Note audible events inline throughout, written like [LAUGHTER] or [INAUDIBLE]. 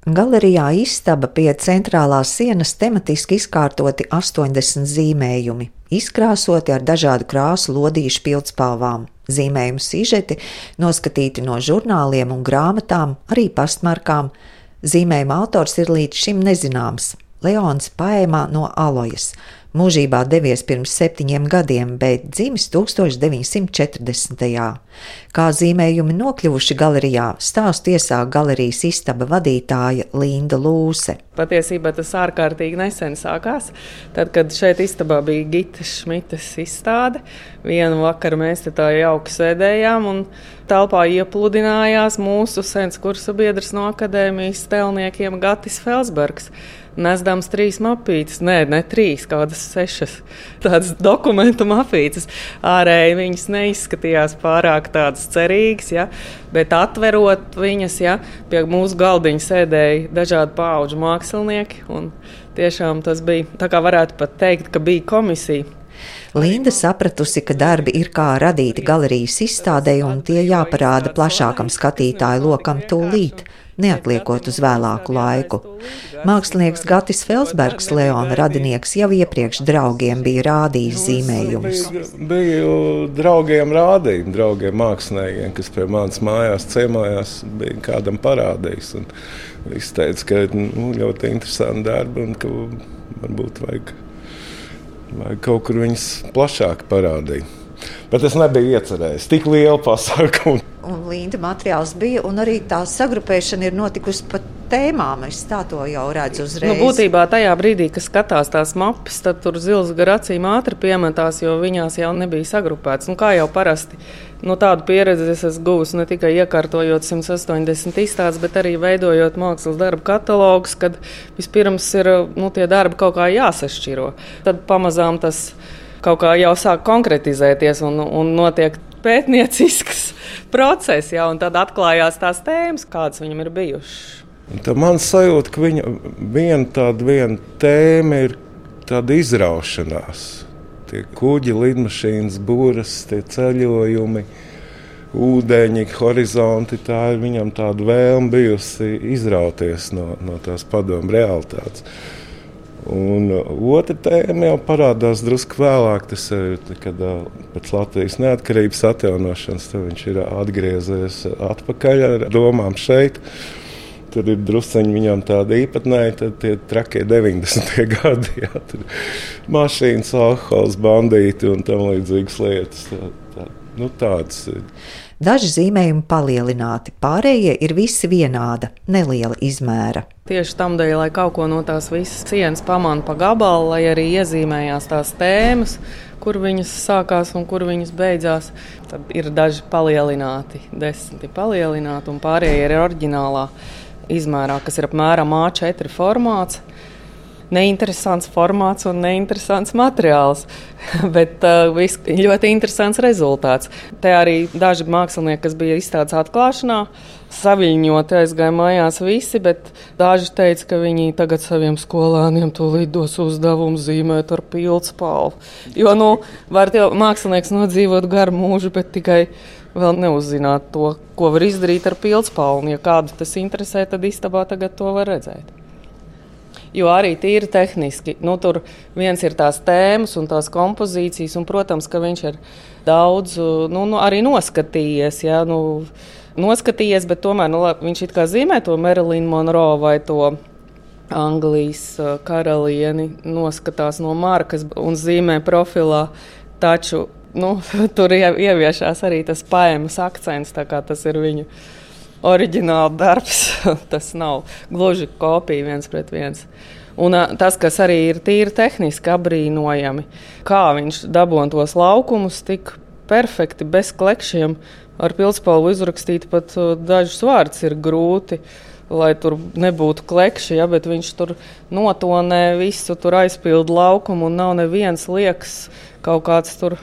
Galerijā istaba pie centrālās sienas tematiski izkārtoti 80 zīmējumi, izkrāsoti ar dažādu krāsu lodīšu pildspalvām. Zīmējumu sižeti noskatīti no žurnāliem un grāmatām, arī pastmarkām. Zīmējuma autors ir līdz šim nezināms. Leons Paēmā no Alojas mūžībā devies pirms septiņiem gadiem, bet dzimis 1940. Kā zīmējumi nokļuvuši galerijā, stāstu iesāk galerijas istaba vadītāja Linda Lūse. Patiesībā tas ārkārtīgi nesen sākās. Tad, kad šeit istabā bija Gita Šmitas izstāde, vienu vakaru mēs te tā jauki sēdējām un telpā iepludinājās mūsu sens kursa biedrs no akadēmijas stelniekiem Gatis Felsbergs nesdams trīs mapītes, nē, ne trīs, kādas sešas tādas dokumentu mapītes. Ārēji viņas neizskatījās pārāk tādas cerīgas, ja, bet atverot viņas, ja, pie mūsu galdiņa sēdēja dažādi pauģu mākslinieki. Tiešām tas bija tā kā varētu pat teikt, ka bija komisija. Linda sapratusi, ka darbi ir kā radīti galerijas izstādē, un tie jāparāda plašākam skatītāju lokam tūlīt neatliekot uz vēlāku laiku. Mākslinieks Gatis Felsbergs, Leona radinieks, jau iepriekš draugiem bija rādījis zīmējumus. Biju draugiem rādījis, draugiem māksliniekiem, kas pie manas mājās ciemojās, bija kādam parādījis. Viņš teica, ka nu, ļoti interesanti darbi un ka varbūt vajag, vajag kaut kur viņus plašāk parādīt. Bet es nebiju iecerējis tik lielu pasākumu un līnta materiāls bija, un arī tā sagrupēšana ir notikusi pa tēmām. Es tā to jau redzu uzreiz. Nu, būtībā tajā brīdī, kad skatās tās mapes, tad tur zils gar acīm ātri piemetās, jo viņās jau nebija sagrupēts. Nu, kā jau parasti. Nu, tādu pieredzi es esmu guvis ne tikai iekārtojot 180 izstādes, bet arī veidojot mākslas darbu katalogus, kad vispirms ir nu, tie darbi kaut kā jāsašķiro. Tad pamazām tas kaut kā jau sāk konkretizēties un, un notiek pētniecisks [LAUGHS] process, ja, un tad atklājās tās tēmas, kādas viņam ir bijušas. Tā man sajūta, ka viņa viena tāda viena tēma ir tāda izraušanās. Tie kuģi, lidmašīnas, būras, tie ceļojumi, ūdeņi, horizonti. Tā ir viņam tāda vēlme bijusi izrauties no, no tās padomu realitātes. Un otra tēma jau parādās drusku vēlāk, tas ir, kad pēc Latvijas neatkarības atjaunošanas viņš ir atgriezies atpakaļ ar domām šeit. Tur ir druskuļi viņam tāda īpatnēja, tad tie trakie 90. [LAUGHS] gadi. Jā, tur mašīnas, alkohols, bandīti un tam līdzīgas lietas. Tā, tā, nu, tādas ir. Daži zīmējumi palielināti, pārējie ir visi vienāda, neliela izmēra. Tieši tam dēļ, lai kaut ko no tās visas cienas pamana pa gabalu, lai arī iezīmējās tās tēmas, kur viņas sākās un kur viņas beidzās. Tad ir daži palielināti, desmiti palielināti, un pārējie ir oriģinālā izmērā, kas ir apmēram A4 formāts neinteresants formāts un neinteresants materiāls, [LAUGHS] bet uh, vis, ļoti interesants rezultāts. Te arī daži mākslinieki, kas bija izstādes atklāšanā, saviņot aizgāja mājās visi, bet daži teica, ka viņi tagad saviem skolāniem tūlīt dos uzdevumu zīmēt ar pildspalvu. Jo, nu, var jau mākslinieks nodzīvot garu mūžu, bet tikai vēl neuzzināt to, ko var izdarīt ar pildspalvu. Ja kādu tas interesē, tad istabā tagad to var redzēt. Jo arī tīri tehniski, nu, tur viens ir tās tēmas un tās kompozīcijas, un, protams, ka viņš ir daudz nu, nu, arī noskatījies. Ja, nu, noskatījies, bet tomēr nu, viņš it kā zīmē to Marilīnu Monroe vai to Anglijas karalieni, noskatās no markas un zīmē profilā. Taču nu, [LAUGHS] tur ieviešās arī tas paēmas akcents, tā kā tas ir viņu oriģināla darbs. [LAUGHS] tas nav gluži kopija viens pret viens. Un tas, kas arī ir tīri tehniski apbrīnojami, kā viņš dabūja tos laukumus tik perfekti, bez klekšiem, ar pildspalvu izrakstīt pat dažus vārdus ir grūti. Lai tur nebūtu klekši, ja, bet viņš tur notonē visu, tur aizpildu laukumu un nav neviens liekas kaut kāds tur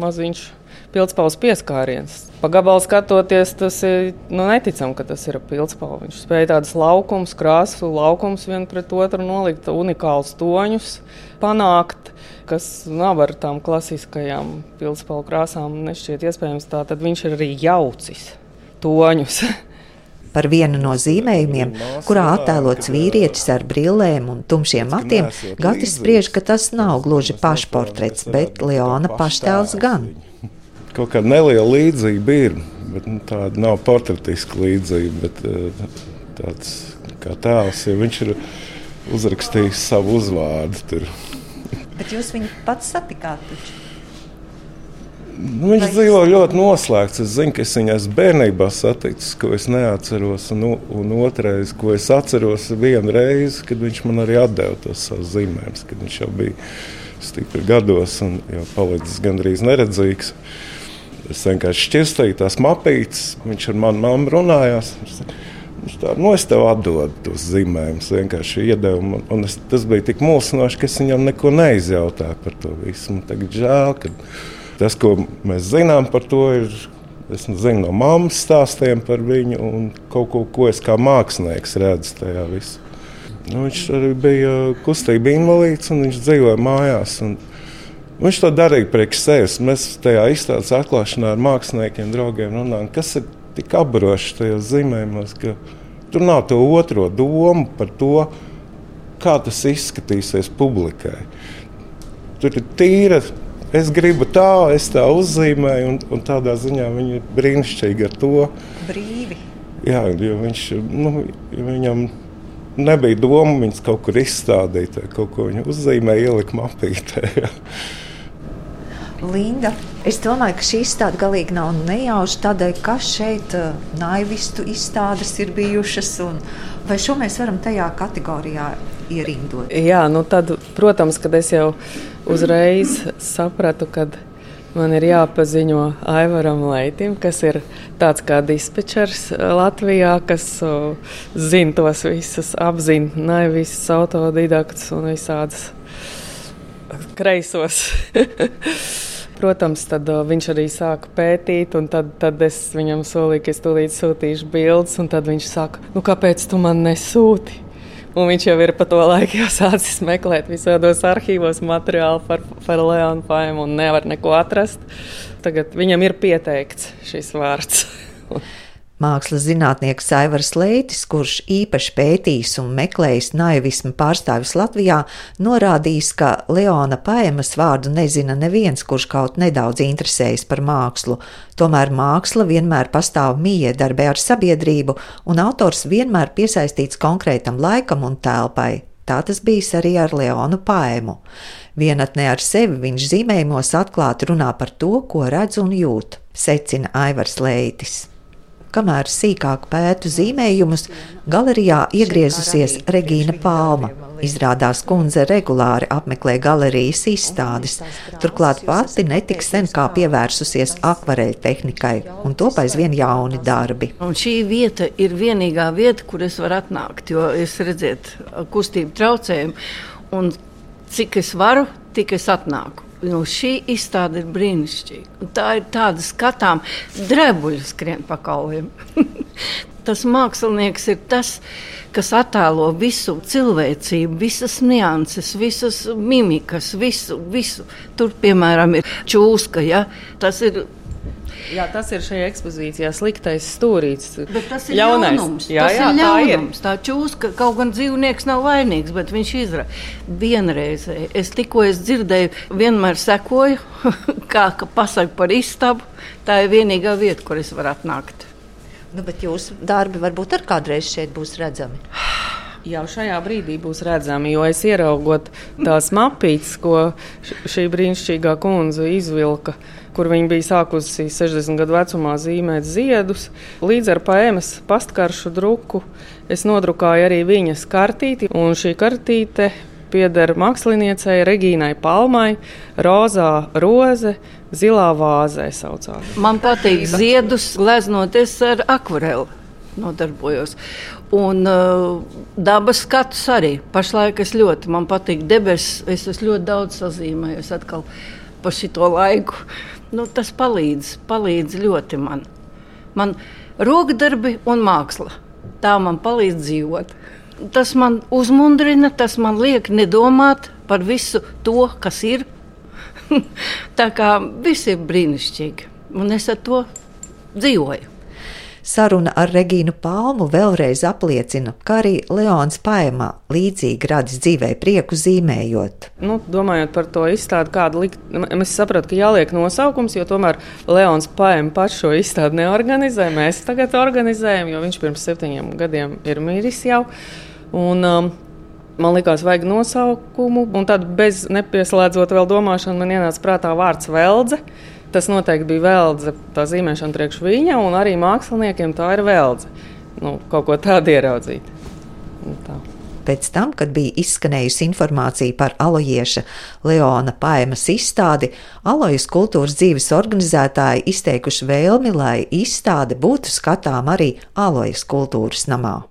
maziņš pildspalvas pieskāriens. Pa gabalu skatoties, tas ir nu, neticami, ka tas ir pildspalva. Viņš spēja tādas laukumus, krāsu laukumus vienu pret otru nolikt, unikālus toņus panākt, kas nav ar tām klasiskajām pildspalvu krāsām nešķiet iespējams. Tā tad viņš ir arī jaucis toņus. [LAUGHS] Par vienu no zīmējumiem, kurā attēlots vīrietis ar brillēm un tumšiem matiem, Gatis spriež, ka tas nav gluži pašportrets, bet Leona paštēls gan. Kaut kāda neliela līdzība ir, bet nu, tāda nav portretiska līdzība, bet uh, tāds kā tēls, jo viņš ir uzrakstījis savu uzvārdu tur. Bet jūs viņu pats satikāt taču? Nu, viņš dzīvo ļoti noslēgts. Es zinu, ka es viņu esmu bērnībā saticis, ko es neatceros. Un, un otrais, ko es atceros, ir viena reize, kad viņš man arī deva tos savus zīmējumus, kad viņš jau bija stipri gados un jau palicis gandrīz neredzīgs. Es vienkārši šķirstīju tās mapītes, viņš ar mani mammu runājās. Viņš tā, nu, es tev atdodu tos zīmējumus, vienkārši iedevu. Man, un es, tas bija tik mulsinoši, ka es viņam neko neizjautāju par to visu. Man tagad žēl, ka Tas, ko mēs zinām par to, ir es zinu no mammas stāstiem par viņu un kaut ko, ko es kā mākslinieks redzu tajā visā. Nu, viņš arī bija kustība invalīds un viņš dzīvoja mājās. Viņš to darīja priekš sevis. Mēs tajā izstādes atklāšanā ar māksliniekiem, draugiem runājām, kas ir tik apburoši tajos zīmējumos, ka tur nav to otro domu par to, kā tas izskatīsies publikai. Tur ir tīra es gribu tā, es tā uzzīmēju, un, un tādā ziņā viņi ir brīnišķīgi ar to. Brīvi. Jā, jo viņš, nu, viņam nebija doma viņus kaut kur izstādīt, kaut ko viņa uzzīmēja, ielika mapītē. Jā. Linda, es domāju, ka šī izstāde galīgi nav nejauša tādēļ, ka šeit uh, naivistu izstādes ir bijušas. Vai šo mēs varam tajā kategorijā ierindot? Jā, nu tad, protams, kad es jau uzreiz sapratu, ka man ir jāpaziņo Aivaram Leitim, kas ir tāds kā dispečers Latvijā, kas uh, zina tos visus, apzina ne visus autodidaktus un visādas kreisos. [LAUGHS] Protams, tad uh, viņš arī sāka pētīt, un tad, tad es viņam solīju, ka es tūlīt sūtīšu bildes, un tad viņš saka, nu kāpēc tu man nesūti? Un viņš jau ir pa to laiku [LAUGHS] sācis meklēt visādos arhīvos materiālu par, par Leonu Paimu un nevar neko atrast. Tagad viņam ir pieteikts šis vārds. [LAUGHS] Mākslas zinātnieks Aivars Leitis, kurš īpaši pētījis un meklējis naivismu pārstāvis Latvijā, norādījis, ka Leona Paemas vārdu nezina neviens, kurš kaut nedaudz interesējas par mākslu. Tomēr māksla vienmēr pastāv miedarbē ar sabiedrību, un autors vienmēr piesaistīts konkrētam laikam un telpai. Tā tas bijis arī ar Leonu Paemu. Vienatnē ar sevi viņš zīmējumos atklāti runā par to, ko redz un jūt, secina Aivars Leitis. Kamēr sīkāk pētu zīmējumus, galerijā iegriezusies Regīna Palma. Izrādās, kundze regulāri apmeklē galerijas izstādes. Turklāt pati netik sen kā pievērsusies akvareļu tehnikai, un top aizvien jauni darbi. Un šī vieta ir vienīgā vieta, kur es varu atnākt, jo es redzēju kustību traucējumu, un cik es varu, tik es atnāku. Nu, šī izstāde ir brīnišķīga. Tā ir tāda skatām, drebuļu skrien pa kauliem. [LAUGHS] tas mākslinieks ir tas, kas attēlo visu cilvēcību, visas nianses, visas mimikas, visu. visu. Tur, piemēram, ir čūska. Ja? Tas ir Jā, tas ir šajā ekspozīcijā sliktais stūrītis. Bet tas ir ļaunais. ļaunums. Jā, tas jā, ir ļaunums. Tā, ir. tā čūska, kaut gan dzīvnieks nav vainīgs, bet viņš izrādās. Vienreiz es tikko es dzirdēju, vienmēr sekoju, [LAUGHS] kā pasakot par istabu. Tā ir vienīgā vieta, kur es varu atnākt. Nu, bet jūsu darbi varbūt arī kādreiz šeit būs redzami. [SIGHS] Jau šajā brīdī būs redzami, jo es ieraugot tās mapītes, ko šī brīnišķīgā kundze izvilka kur viņa bija sākusi 60 gadu vecumā zīmēt ziedus. Līdz ar paēmas pastkaršu druku es nodrukāju arī viņas kartīti, un šī kartīte pieder māksliniecei Regīnai Palmai, rozā roze, zilā vāzē saucās. Man patīk ziedus gleznoties ar akvareli. Nodarbojos. Un uh, dabas skats arī. Pašlaik es ļoti, man patīk debesis. Es esmu ļoti daudz sazīmējis atkal pa šito laiku nu, tas palīdz, palīdz ļoti man. Man rokdarbi un māksla. Tā man palīdz dzīvot. Tas man uzmundrina, tas man liek nedomāt par visu to, kas ir. [LAUGHS] Tā kā viss ir brīnišķīgi, un es ar to dzīvoju. Saruna ar Regīnu Palmu vēlreiz apliecina, ka arī Leons Paimā līdzīgi radis dzīvē prieku zīmējot. Nu, domājot par to izstādi, kādu likt, es sapratu, ka jāliek nosaukums, jo tomēr Leons Paima pats šo izstādi neorganizē. Mēs tagad organizējam, jo viņš pirms septiņiem gadiem ir miris jau. Un, um, Man liekas, vajag nosaukumu, un tad bez nepieslēdzot vēl domāšanu, man ienāca prātā vārds veldze. Tas noteikti bija veldze, tā zīmēšana priekš viņa, un arī māksliniekiem tā ir veldze. Nu, kaut ko tādu ieraudzīt. Un tā. Pēc tam, kad bija izskanējusi informācija par alojieša Leona Paimas izstādi, alojas kultūras dzīves organizētāji izteikuši vēlmi, lai izstāde būtu skatām arī alojas kultūras namā.